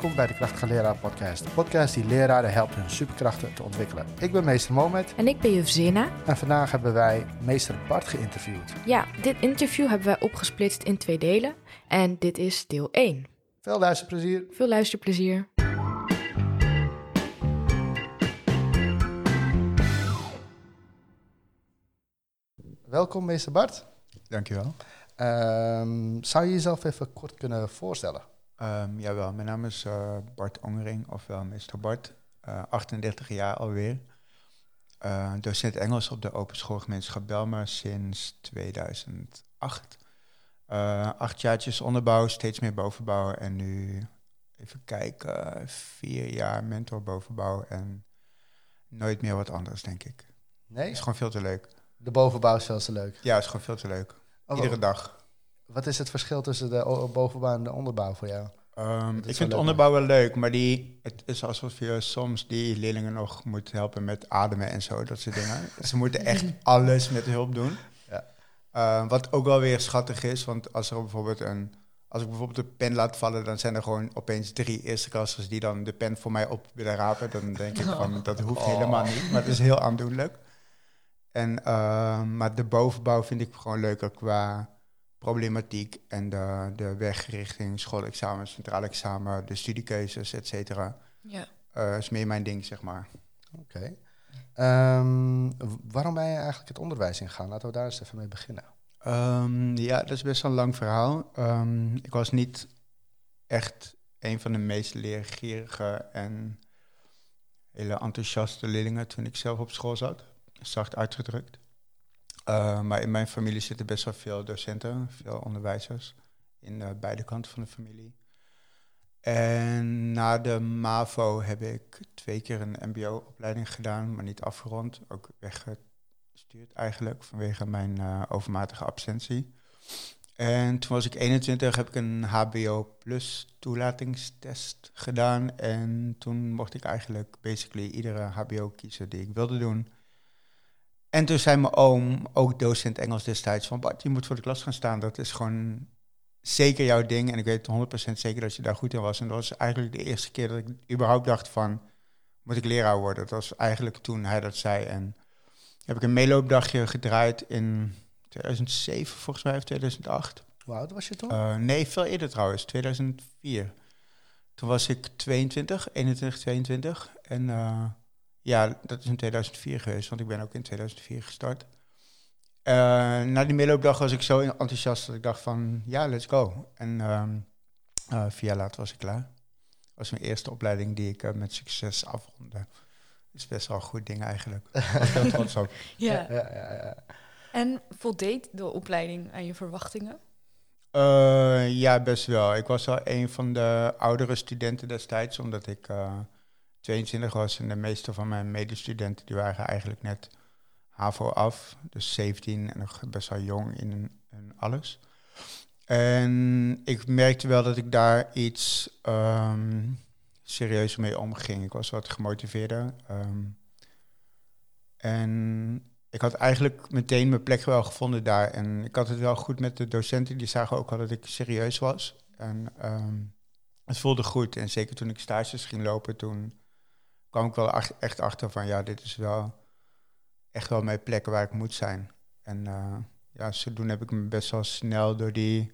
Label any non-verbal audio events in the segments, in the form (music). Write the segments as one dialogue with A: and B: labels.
A: Welkom bij de Krachtige Leraar Podcast. De podcast die leraren helpt hun superkrachten te ontwikkelen. Ik ben meester Mohamed
B: En ik ben juf Zena.
A: en vandaag hebben wij meester Bart geïnterviewd.
B: Ja, dit interview hebben wij opgesplitst in twee delen. En dit is deel 1.
A: Veel luisterplezier.
B: Veel luisterplezier.
A: Welkom meester Bart.
C: Dankjewel.
A: Ehm, zou je jezelf even kort kunnen voorstellen?
C: Um, jawel, mijn naam is uh, Bart Ongering, ofwel Mr. Bart. Uh, 38 jaar alweer. Uh, docent Engels op de Open Schoolgemeenschap Belmer sinds 2008. Uh, acht jaartjes onderbouw, steeds meer bovenbouw. En nu, even kijken, vier jaar mentor bovenbouw. En nooit meer wat anders, denk ik.
A: Nee?
C: Is gewoon veel te leuk.
A: De bovenbouw is veel te leuk.
C: Ja, is gewoon veel te leuk.
A: Oh,
C: Iedere
A: oh.
C: dag.
A: Wat is het verschil tussen de bovenbouw en de onderbouw voor jou?
C: Um,
A: is
C: ik vind
A: leuk,
C: onderbouw wel leuk, maar die, het is alsof je soms die leerlingen nog moet helpen met ademen en zo, dat soort dingen. (laughs) Ze moeten echt alles met hulp doen.
A: Ja.
C: Uh, wat ook wel weer schattig is, want als er bijvoorbeeld een, als ik bijvoorbeeld de pen laat vallen, dan zijn er gewoon opeens drie eerste klassers die dan de pen voor mij op willen rapen. Dan denk ik van, (laughs) dat hoeft
A: Oh.
C: helemaal niet, maar het is heel aandoenlijk. En, uh, maar de bovenbouw vind ik gewoon leuker qua problematiek en de, de weg richting schoolexamen, centraal examen, de studiekeuzes, et cetera.
B: Ja.
C: Uh, is meer mijn ding, zeg maar.
A: Oké. Ehm, waarom ben je eigenlijk het onderwijs ingegaan? Laten we daar eens even mee beginnen.
C: Um, ja, dat is best wel een lang verhaal. Um, ik was niet echt een van de meest leergierige en hele enthousiaste leerlingen toen ik zelf op school zat. Zacht uitgedrukt. Uh, maar in mijn familie zitten best wel veel docenten, veel onderwijzers. In uh, beide kanten van de familie. En na de MAVO heb ik twee keer een MBO-opleiding gedaan, maar niet afgerond. Ook weggestuurd eigenlijk vanwege mijn uh, overmatige absentie. En toen was ik 21, heb ik een HBO plus toelatingstest gedaan. En toen mocht ik eigenlijk basically iedere HBO kiezen die ik wilde doen. En toen zei mijn oom, ook docent Engels destijds, van Bart, je moet voor de klas gaan staan. Dat is gewoon zeker jouw ding. En ik weet 100% zeker dat je daar goed in was. En dat was eigenlijk de eerste keer dat ik überhaupt dacht van, moet ik leraar worden? Dat was eigenlijk toen hij dat zei. En heb ik een meeloopdagje gedraaid in 2007 volgens mij, of 2008.
A: Hoe oud was je toen?
C: Uh, nee, veel eerder trouwens, 2004. Toen was ik 22, 21, 22. En uh, ja, dat is in 2004 geweest, want ik ben ook in 2004 gestart. Uh, na die meeloopdag was ik zo enthousiast dat ik dacht van, ja, let's go. En um, vier jaar later was ik klaar. Dat was mijn eerste opleiding die ik met succes afronde. Dat is best wel een goed ding eigenlijk. (laughs) Ik was heel trots op.
B: Ja.
A: Ja, ja, ja, ja.
D: En voldeed de opleiding aan je verwachtingen?
C: Uh, ja, best wel. Ik was wel een van de oudere studenten destijds, omdat ik uh, 22 was en de meeste van mijn medestudenten die waren eigenlijk net HAVO af, dus 17 en nog best wel jong in, in alles. En ik merkte wel dat ik daar iets um, serieus mee omging. Ik was wat gemotiveerder. Um, en ik had eigenlijk meteen mijn plek wel gevonden daar. En ik had het wel goed met de docenten. Die zagen ook al dat ik serieus was. En um, het voelde goed. En zeker toen ik stages ging lopen, toen kwam ik wel echt achter van... ja, dit is wel echt wel mijn plek waar ik moet zijn. En uh, ja, zodoende heb ik me best wel snel door die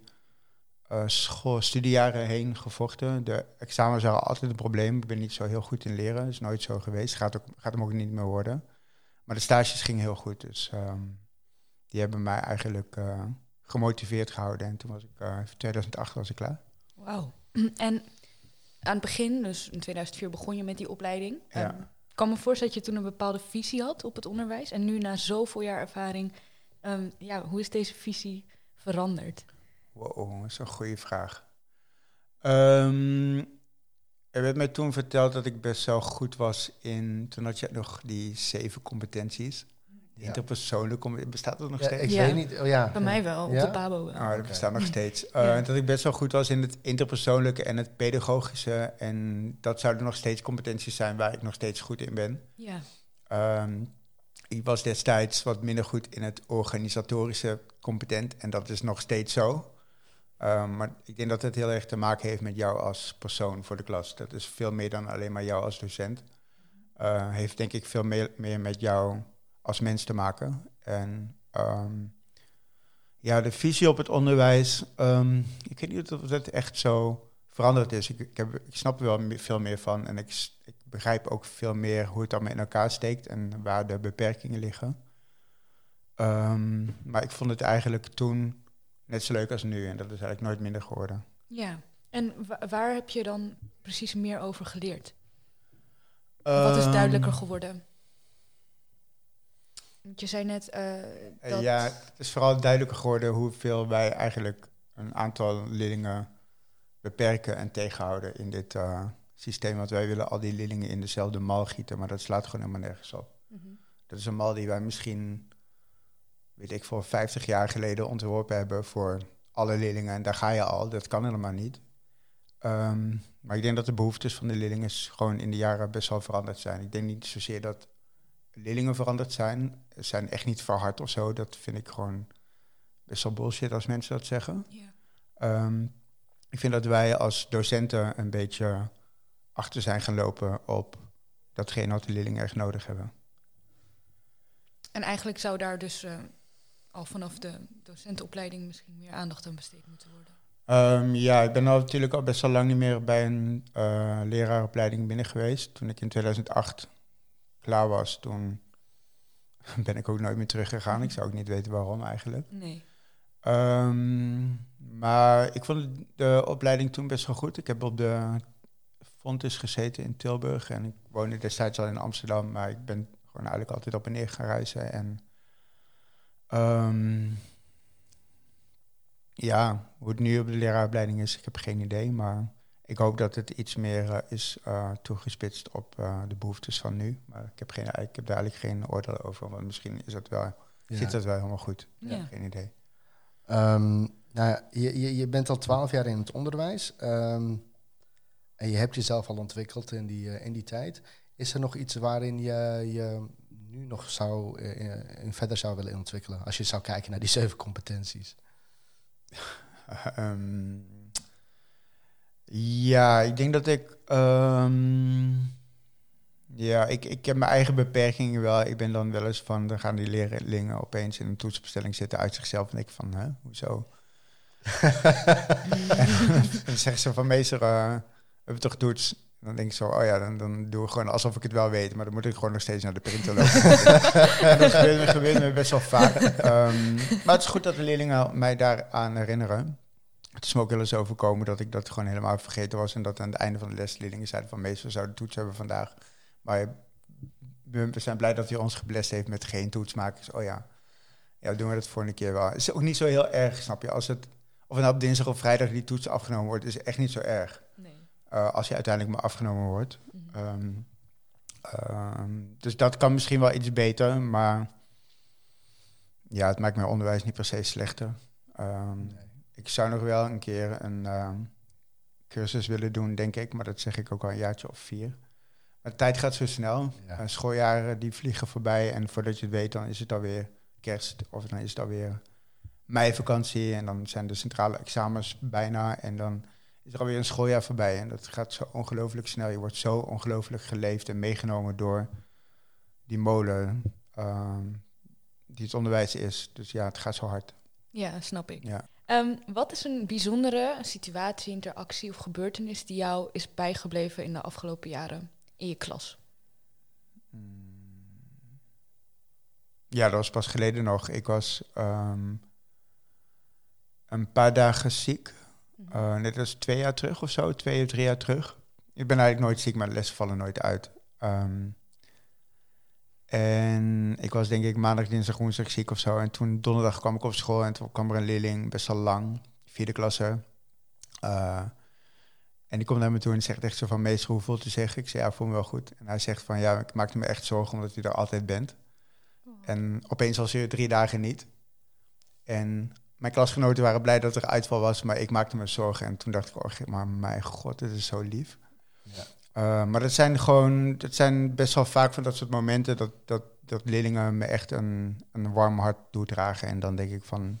C: uh, school, studiejaren heen gevochten. De examens waren altijd een probleem. Ik ben niet zo heel goed in leren. Dat is nooit zo geweest. Gaat, ook, gaat hem ook niet meer worden. Maar de stages gingen heel goed, dus um, die hebben mij eigenlijk uh, gemotiveerd gehouden. En toen was ik, uh, 2008 was ik klaar.
D: Wauw. (clears throat) En aan het begin, dus in 2004 begon je met die opleiding.
C: Ja.
D: Um, ik kan me voorstellen dat je toen een bepaalde visie had op het onderwijs. En nu na zoveel jaar ervaring, um, ja, hoe is deze visie veranderd?
C: Wow, dat is een goede vraag. Um, er werd mij toen verteld dat ik best wel goed was in... Toen had je nog die zeven competenties. Ja. interpersoonlijke bestaat dat nog
A: ja,
C: steeds?
A: Ik
D: ja.
A: weet niet. Oh, ja.
D: Bij mij wel,
A: ja?
D: op de Pabo wel.
C: Oh, dat okay. bestaat nog steeds. Uh, ja. Dat ik best wel goed was in het interpersoonlijke en het pedagogische. En dat zouden nog steeds competenties zijn waar ik nog steeds goed in ben.
D: Ja.
C: Um, ik was destijds wat minder goed in het organisatorische competent. En dat is nog steeds zo. Ehm, maar ik denk dat het heel erg te maken heeft met jou als persoon voor de klas. Dat is veel meer dan alleen maar jou als docent. Uh, heeft denk ik veel meer, meer met jou als mens te maken. En ehm, ja, de visie op het onderwijs, um, ik weet niet of dat echt zo veranderd is. Ik, ik, heb, ik snap er wel veel meer van en ik, ik begrijp ook veel meer hoe het allemaal in elkaar steekt en waar de beperkingen liggen. Um, maar ik vond het eigenlijk toen net zo leuk als nu en dat is eigenlijk nooit minder geworden.
D: Ja, en waar heb je dan precies meer over geleerd? Wat is duidelijker geworden? Je zei net uh, dat...
C: Ja, het is vooral duidelijker geworden hoeveel wij eigenlijk een aantal leerlingen beperken en tegenhouden in dit uh, systeem. Want wij willen al die leerlingen in dezelfde mal gieten, maar dat slaat gewoon helemaal nergens op. Mm -hmm. Dat is een mal die wij misschien, weet ik, voor 50 jaar geleden ontworpen hebben voor alle leerlingen. En daar ga je al, dat kan helemaal niet. Um, maar ik denk dat de behoeftes van de leerlingen gewoon in de jaren best wel veranderd zijn. Ik denk niet zozeer dat leerlingen veranderd zijn. Zijn echt niet verhard of zo. Dat vind ik gewoon best wel bullshit als mensen dat zeggen. Yeah. Um, ik vind dat wij als docenten een beetje achter zijn gaan lopen op datgene wat de leerlingen echt nodig hebben.
D: En eigenlijk zou daar dus uh, al vanaf de docentenopleiding misschien meer aandacht aan besteed moeten worden.
C: Um, ja, ik ben al natuurlijk al best wel lang niet meer bij een uh, leraaropleiding binnen geweest. Toen ik in 2008 klaar was, toen ben ik ook nooit meer teruggegaan. Ik zou ook niet weten waarom eigenlijk.
D: Nee.
C: Um, maar ik vond de opleiding toen best wel goed. Ik heb op de Fontes gezeten in Tilburg en ik woonde destijds al in Amsterdam, maar ik ben gewoon eigenlijk altijd op en neer gaan reizen. En um, ja, hoe het nu op de leraaropleiding is, ik heb geen idee, maar ik hoop dat het iets meer uh, is uh, toegespitst op uh, de behoeftes van nu. Maar ik heb, geen, ik heb daar eigenlijk geen oordeel over, want misschien is dat wel, ja. zit dat wel helemaal goed. Ja. Geen idee.
A: Um, nou, je, je, je, bent al twaalf jaar in het onderwijs. Um, en je hebt jezelf al ontwikkeld in die, uh, in die tijd. Is er nog iets waarin je je nu nog zou, uh, in verder zou willen ontwikkelen? Als je zou kijken naar die zeven competenties.
C: um, (laughs) ja, ik denk dat ik... Um, ja, ik, ik heb mijn eigen beperkingen wel. Ik ben dan wel eens van, dan gaan die leerlingen opeens in een toetsbestelling zitten uit zichzelf. En ik van, hè, hoezo? (laughs) dan zeggen ze van meester, uh, we hebben toch toets? Dan denk ik zo, oh ja, dan, dan doe ik gewoon alsof ik het wel weet. Maar dan moet ik gewoon nog steeds naar de printer lopen. (laughs) en dat gebeurt me, gebeurt me best wel vaak. Um, maar het is goed dat de leerlingen mij daaraan herinneren. Het is me ook wel eens overkomen dat ik dat gewoon helemaal vergeten was. En dat aan het einde van de les leerlingen zeiden van... meester, zou de toets hebben vandaag. Maar we zijn blij dat hij ons geblest heeft met geen toetsmakers. Oh ja, ja, doen we dat voor een keer wel. Het is ook niet zo heel erg, snap je? Als het of het nou op dinsdag of vrijdag die toets afgenomen wordt, is echt niet zo erg. Nee. Uh, als je uiteindelijk maar afgenomen wordt. Mm -hmm. um, um, dus dat kan misschien wel iets beter, maar ja, het maakt mijn onderwijs niet per se slechter. Um, nee. Ik zou nog wel een keer een cursus willen doen, denk ik, maar dat zeg ik ook al een jaartje of vier. Maar de tijd gaat zo snel. Ja. Uh, schooljaren die vliegen voorbij en voordat je het weet, dan is het alweer kerst of dan is het alweer meivakantie en dan zijn de centrale examens bijna en dan is er alweer een schooljaar voorbij en dat gaat zo ongelooflijk snel. Je wordt zo ongelooflijk geleefd en meegenomen door die molen uh, die het onderwijs is. Dus ja, het gaat zo hard.
D: Ja, snap ik.
C: Ja.
D: Um, wat is een bijzondere situatie, interactie of gebeurtenis die jou is bijgebleven in de afgelopen jaren in je klas?
C: Ja, dat was pas geleden nog. Ik was um, een paar dagen ziek. Uh, net als twee jaar terug of zo, twee of drie jaar terug. Ik ben eigenlijk nooit ziek, maar de lessen vallen nooit uit. Um, en ik was denk ik maandag, dinsdag, woensdag ziek of zo. En toen donderdag kwam ik op school en toen kwam er een leerling, best wel lang, vierde klasse. Uh, en die komt naar me toe en zegt echt zo van, meester, hoe voelt u zich? Ik zei, ja, ik voel me wel goed. En hij zegt van, ja, ik maakte me echt zorgen omdat u er altijd bent. Oh. En opeens was u drie dagen niet. En mijn klasgenoten waren blij dat er uitval was, maar ik maakte me zorgen. En toen dacht ik, oh, maar mijn god, dit is zo lief. Ja. Uh, maar dat zijn gewoon, dat zijn best wel vaak van dat soort momenten dat, dat, dat leerlingen me echt een, een warm hart toedragen. En dan denk ik van,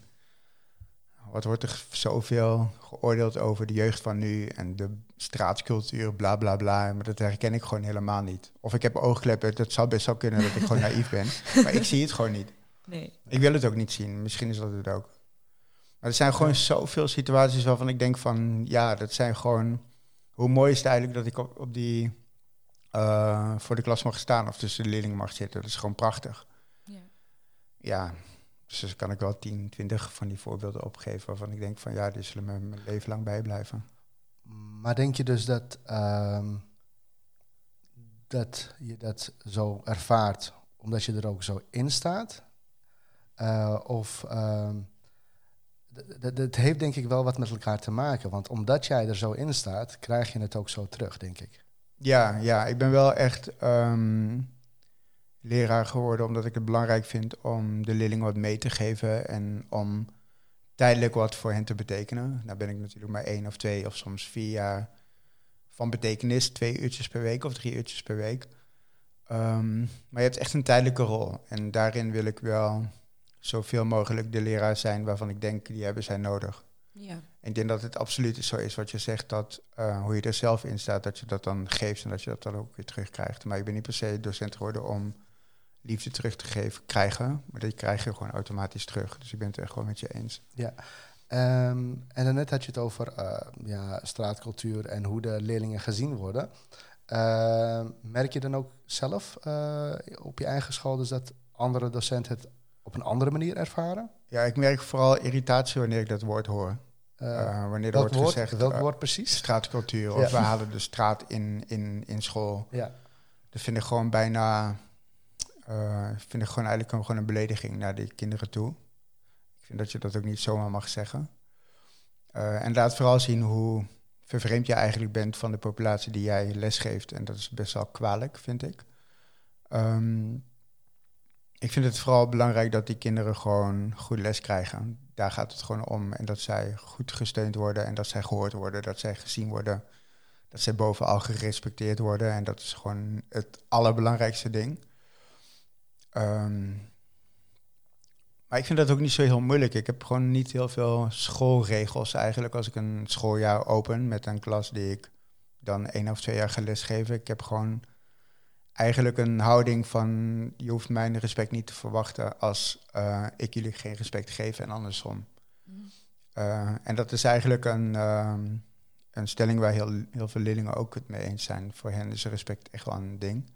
C: wat wordt er zoveel geoordeeld over de jeugd van nu en de straatcultuur, bla bla bla. Maar dat herken ik gewoon helemaal niet. Of ik heb oogkleppen, dat zou best wel kunnen dat ik gewoon (laughs) naïef ben. Maar ik zie het gewoon niet.
D: Nee.
C: Ik wil het ook niet zien. Misschien is dat het ook. Maar er zijn gewoon zoveel situaties waarvan ik denk van... Ja, dat zijn gewoon... Hoe mooi is het eigenlijk dat ik op, op die... eh, voor de klas mag staan of tussen de leerlingen mag zitten. Dat is gewoon prachtig.
D: Ja.
C: Ja, dus dan kan ik wel 10, 20 van die voorbeelden opgeven... waarvan ik denk van ja, die zullen me mijn leven lang bijblijven.
A: Maar denk je dus dat, ehm, dat je dat zo ervaart omdat je er ook zo in staat? Eh, of ehm, d- d- het heeft denk ik wel wat met elkaar te maken. Want omdat jij er zo in staat, krijg je het ook zo terug, denk ik.
C: Ja, ja, ik ben wel echt ehm, leraar geworden omdat ik het belangrijk vind om de leerlingen wat mee te geven en om tijdelijk wat voor hen te betekenen. Nou ben ik natuurlijk maar één of twee of soms vier jaar van betekenis, twee uurtjes per week of drie uurtjes per week. Ehm, maar je hebt echt een tijdelijke rol en daarin wil ik wel zoveel mogelijk de leraar zijn waarvan ik denk die hebben zij nodig.
D: Ja.
C: Ik denk dat het absoluut zo is wat je zegt, dat eh, hoe je er zelf in staat, dat je dat dan geeft en dat je dat dan ook weer terugkrijgt. Maar ik ben niet per se docent geworden om liefde terug te geven, krijgen, maar die krijg je gewoon automatisch terug. Dus ik ben het echt gewoon met je eens.
A: Ehm, en daarnet had je het over eh, ja, straatcultuur en hoe de leerlingen gezien worden. Ehm, merk je dan ook zelf eh, op je eigen school dus dat andere docenten het op een andere manier ervaren?
C: Ja, ik merk vooral irritatie wanneer ik dat woord hoor.
A: Eh,
C: Eh, wanneer er wordt
A: woord,
C: gezegd,
A: welk
C: eh,
A: woord precies?
C: straatcultuur, of we halen de straat in, in, in school.
A: Ja.
C: Dat vind ik gewoon bijna, eh, vind ik gewoon eigenlijk gewoon een belediging naar die kinderen toe. Ik vind dat je dat ook niet zomaar mag zeggen. En laat vooral zien hoe vervreemd je eigenlijk bent van de populatie die jij lesgeeft. En dat is best wel kwalijk, vind ik. Ehm, ik vind het vooral belangrijk dat die kinderen gewoon goed les krijgen. Daar gaat het gewoon om. En dat zij goed gesteund worden en dat zij gehoord worden, dat zij gezien worden. Dat zij bovenal gerespecteerd worden. En dat is gewoon het allerbelangrijkste ding. Ehm, maar ik vind dat ook niet zo heel moeilijk. Ik heb gewoon niet heel veel schoolregels eigenlijk als ik een schooljaar open met een klas die ik dan één of twee jaar ga lesgeven. Ik heb gewoon eigenlijk een houding van je hoeft mijn respect niet te verwachten als eh, ik jullie geen respect geef en andersom. Eh, en dat is eigenlijk een, ehm, een stelling waar heel, heel veel leerlingen ook het mee eens zijn. Voor hen is respect echt wel een ding.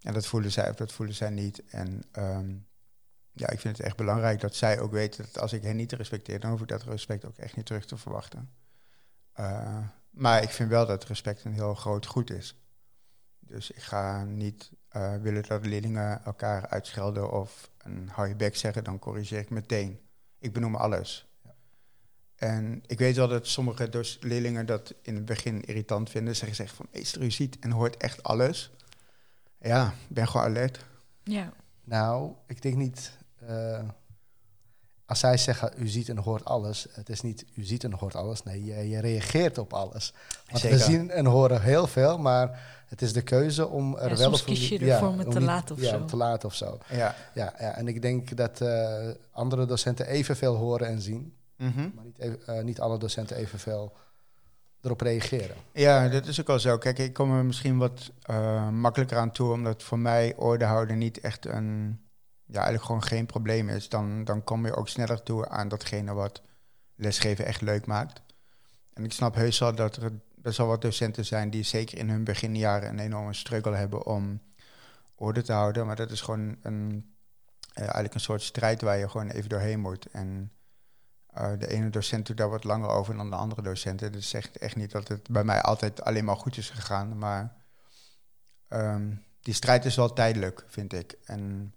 C: En dat voelen zij of dat voelen zij niet. En ehm, ja, ik vind het echt belangrijk dat zij ook weten dat als ik hen niet respecteer, dan hoef ik dat respect ook echt niet terug te verwachten. Eh, maar ik vind wel dat respect een heel groot goed is. Dus ik ga niet eh, willen dat leerlingen elkaar uitschelden of een hou je bek zeggen, dan corrigeer ik meteen. Ik benoem alles. En ik weet wel dat sommige dus leerlingen dat in het begin irritant vinden. Ze zeggen van, meester, u ziet en hoort echt alles. Ja, ik ben gewoon alert.
D: Ja.
A: Nou, ik denk niet. eh, als zij zeggen, u ziet en hoort alles, het is niet u ziet en hoort alles. Nee, je, je reageert op alles. Want
C: Zeker.
A: we zien en horen heel veel, maar het is de keuze om er
D: Ja,
A: wel
D: soms
A: of
D: kies je
A: ja,
D: het te
A: niet-
D: laten of
A: ja,
D: zo.
A: om te laten of zo.
C: Ja.
A: Ja, ja, en ik denk dat eh, andere docenten evenveel horen en zien,
C: Mhm.
A: maar niet, even- eh, niet alle docenten evenveel erop reageren.
C: Ja, dat is ook wel zo. Kijk, ik kom er misschien wat eh, makkelijker aan toe, omdat voor mij orde houden niet echt een, ja, eigenlijk gewoon geen probleem is. Dan, dan kom je ook sneller toe aan datgene wat lesgeven echt leuk maakt. En ik snap heus wel dat er best wel wat docenten zijn die zeker in hun beginjaren een enorme struggle hebben om orde te houden. Maar dat is gewoon een, eh, eigenlijk een soort strijd waar je gewoon even doorheen moet. En eh, de ene docent doet daar wat langer over dan de andere docenten. Dus zegt echt niet dat het bij mij altijd alleen maar goed is gegaan. Maar ehm, die strijd is wel tijdelijk, vind ik. En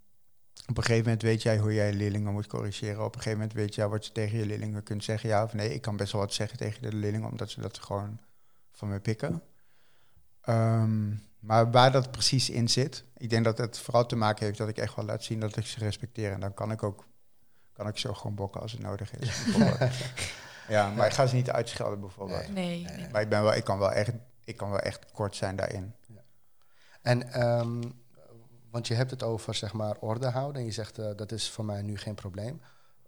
C: op een gegeven moment weet jij hoe jij leerlingen moet corrigeren. Op een gegeven moment weet jij wat je tegen je leerlingen kunt zeggen. Ja of nee, ik kan best wel wat zeggen tegen de leerlingen, omdat ze dat gewoon van me pikken. Ehm, maar waar dat precies in zit, ik denk dat het vooral te maken heeft dat ik echt wel laat zien dat ik ze respecteer. En dan kan ik ook kan ik zo gewoon bokken als het nodig is. (laughs) ja, maar ik ga ze niet uitschelden bijvoorbeeld.
D: Nee. nee.
C: Maar ik, ben wel, ik, kan wel echt, ik kan wel echt kort zijn daarin.
A: En, ehm, want je hebt het over, zeg maar, orde houden. En je zegt, eh, dat is voor mij nu geen probleem.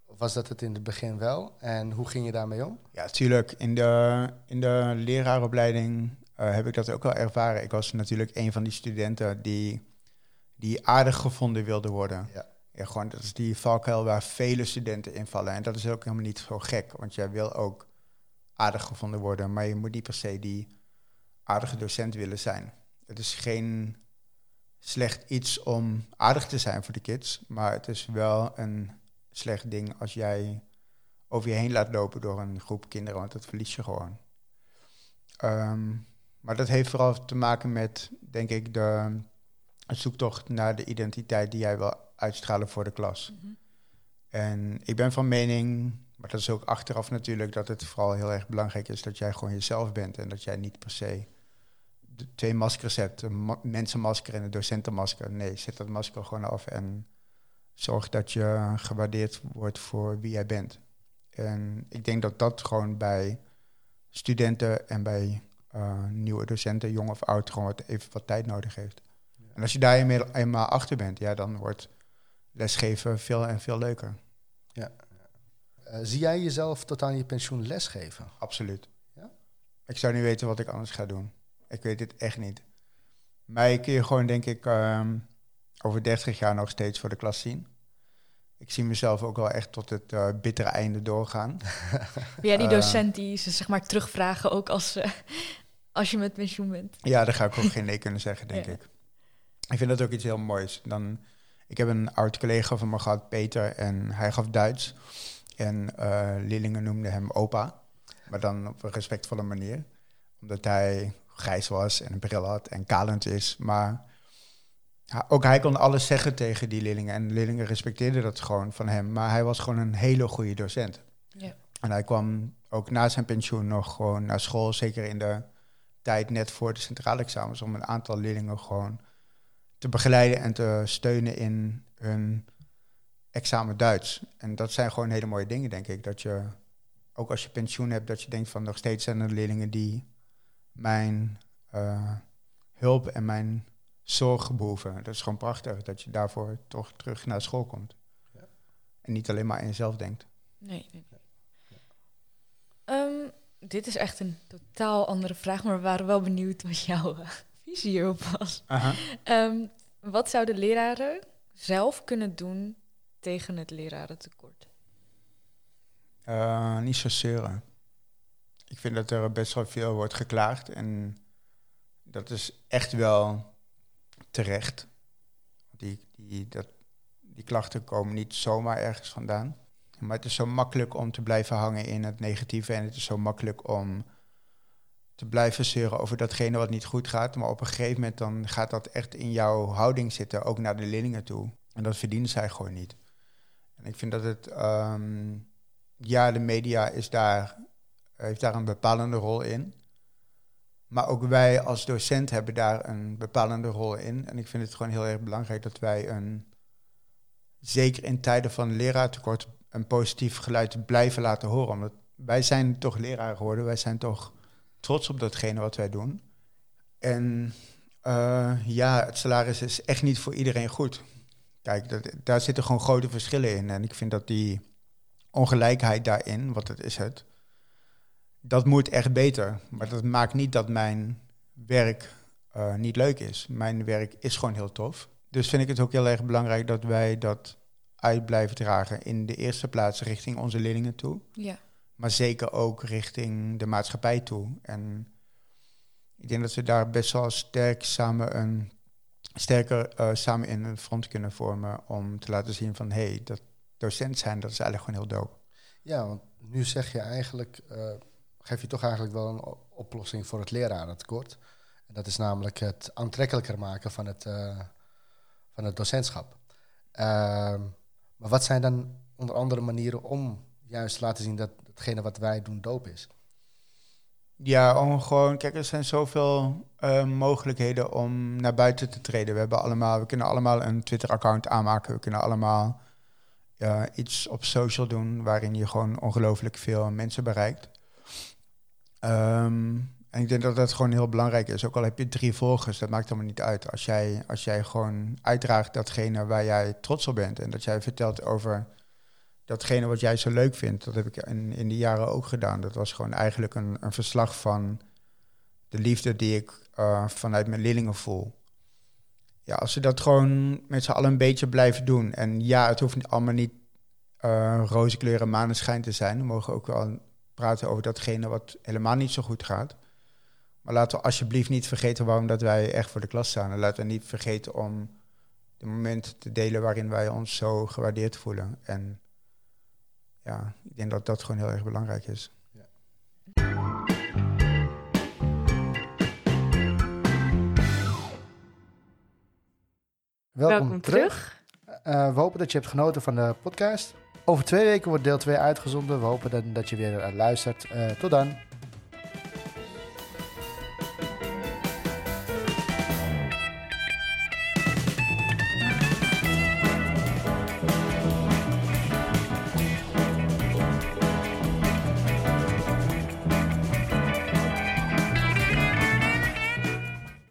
A: Was dat het in het begin wel? En hoe ging je daarmee om?
C: Ja, natuurlijk. In de, in de leraaropleiding eh, heb ik dat ook wel ervaren. Ik was natuurlijk een van die studenten die, die aardig gevonden wilde worden.
A: Ja.
C: Ja, gewoon, dat is die valkuil waar vele studenten invallen. En dat is ook helemaal niet zo gek, want jij wil ook aardig gevonden worden, maar je moet niet per se die aardige docent willen zijn. Het is geen slecht iets om aardig te zijn voor de kids, maar het is wel een slecht ding als jij over je heen laat lopen door een groep kinderen, want dat verlies je gewoon. Ehm, maar dat heeft vooral te maken met, denk ik, de zoektocht naar de identiteit die jij wil uitstralen voor de klas.
D: Mhm.
C: En ik ben van mening, maar dat is ook achteraf natuurlijk, dat het vooral heel erg belangrijk is dat jij gewoon jezelf bent en dat jij niet per se de twee maskers hebt, een ma- mensenmasker en een docentenmasker. Nee, zet dat masker gewoon af en zorg dat je gewaardeerd wordt voor wie jij bent. En ik denk dat dat gewoon bij studenten en bij eh, nieuwe docenten, jong of oud, gewoon wat, even wat tijd nodig heeft. En als je daar eenmaal, eenmaal achter bent, ja, dan wordt lesgeven veel en veel leuker.
A: Eh, zie jij jezelf tot aan je pensioen lesgeven?
C: Absoluut.
A: Ja?
C: Ik zou niet weten wat ik anders ga doen. Ik weet het echt niet. Mij kun je gewoon, denk ik, ehm, over 30 jaar nog steeds voor de klas zien. Ik zie mezelf ook wel echt tot het eh, bittere einde doorgaan. (laughs)
D: Jij die
C: Eh.
D: docent die ze zeg maar terugvragen ook als, eh, als je met pensioen bent?
C: Ja, daar ga ik ook geen nee kunnen zeggen, denk
D: Ja.
C: ik. Ik vind dat ook iets heel moois. Dan, ik heb een oud collega van me gehad, Peter, en hij gaf Duits. En eh leerlingen noemden hem opa, maar dan op een respectvolle manier. Omdat hij grijs was en een bril had en kalend is. Maar ja, ook hij kon alles zeggen tegen die leerlingen. En de leerlingen respecteerden dat gewoon van hem. Maar hij was gewoon een hele goede docent.
D: Ja.
C: En hij kwam ook na zijn pensioen nog gewoon naar school, zeker in de tijd net voor de centrale examens, om een aantal leerlingen gewoon te begeleiden en te steunen in hun examen Duits. En dat zijn gewoon hele mooie dingen, denk ik. Dat je, ook als je pensioen hebt, dat je denkt van nog steeds zijn er leerlingen die mijn eh, hulp en mijn zorg behoeven. Dat is gewoon prachtig, dat je daarvoor toch terug naar school komt.
A: Ja.
C: En niet alleen maar aan jezelf denkt.
D: Nee. nee. Ehm, dit is echt een totaal andere vraag, maar we waren wel benieuwd wat jouw eh, visie hierop was. Ehm, wat zouden leraren zelf kunnen doen tegen het lerarentekort?
C: Eh, niet zo zeuren. Ik vind dat er best wel veel wordt geklaagd en dat is echt wel terecht. Die, die, dat, die klachten komen niet zomaar ergens vandaan. Maar het is zo makkelijk om te blijven hangen in het negatieve en het is zo makkelijk om te blijven zeuren over datgene wat niet goed gaat. Maar op een gegeven moment dan gaat dat echt in jouw houding zitten, ook naar de leerlingen toe. En dat verdienen zij gewoon niet. En ik vind dat het, ehm, ja, de media is daar, heeft daar een bepalende rol in. Maar ook wij als docent hebben daar een bepalende rol in. En ik vind het gewoon heel erg belangrijk dat wij een, zeker in tijden van leraartekort, een positief geluid blijven laten horen. Omdat wij zijn toch leraar geworden, wij zijn toch trots op datgene wat wij doen. En eh, ja, het salaris is echt niet voor iedereen goed. Kijk, dat, daar zitten gewoon grote verschillen in. En ik vind dat die ongelijkheid daarin, wat het is het, dat moet echt beter. Maar dat maakt niet dat mijn werk eh, niet leuk is. Mijn werk is gewoon heel tof. Dus vind ik het ook heel erg belangrijk dat wij dat uit blijven dragen. In de eerste plaats richting onze leerlingen toe.
D: Ja.
C: Maar zeker ook richting de maatschappij toe. En ik denk dat we daar best wel sterk samen een sterker eh, samen in een front kunnen vormen om te laten zien van hé, hey, dat docent zijn, dat is eigenlijk gewoon heel dope.
A: Ja, want nu zeg je eigenlijk, eh, geef je toch eigenlijk wel een oplossing voor het lerarentekort. En dat is namelijk het aantrekkelijker maken van het, eh, van het docentschap. Ehm, maar wat zijn dan onder andere manieren om juist te laten zien dat hetgene wat wij doen doop is?
C: Ja, om gewoon, kijk, er zijn zoveel eh, mogelijkheden om naar buiten te treden. We, hebben allemaal, we kunnen allemaal een Twitter-account aanmaken. We kunnen allemaal iets op social doen waarin je gewoon ongelooflijk veel mensen bereikt. Ehm, en ik denk dat dat gewoon heel belangrijk is. Ook al heb je drie volgers, dat maakt helemaal niet uit. Als jij, als jij gewoon uitdraagt datgene waar jij trots op bent. En dat jij vertelt over datgene wat jij zo leuk vindt, dat heb ik in, in die jaren ook gedaan. Dat was gewoon eigenlijk een, een verslag van de liefde die ik uh, vanuit mijn leerlingen voel. Ja, als ze dat gewoon met z'n allen een beetje blijven doen. En ja, het hoeft allemaal niet uh, roze kleuren maneschijn te zijn. We mogen ook wel praten over datgene wat helemaal niet zo goed gaat. Maar laten we alsjeblieft niet vergeten waarom dat wij echt voor de klas staan. En laten we niet vergeten om de momenten te delen waarin wij ons zo gewaardeerd voelen. En ja, ik denk dat dat gewoon heel erg belangrijk is. Ja.
A: Welkom, terug. Uh, we hopen dat je hebt genoten van de podcast. Over twee weken wordt deel 2 uitgezonden. We hopen dat, dat je weer uh, luistert. Uh, tot dan.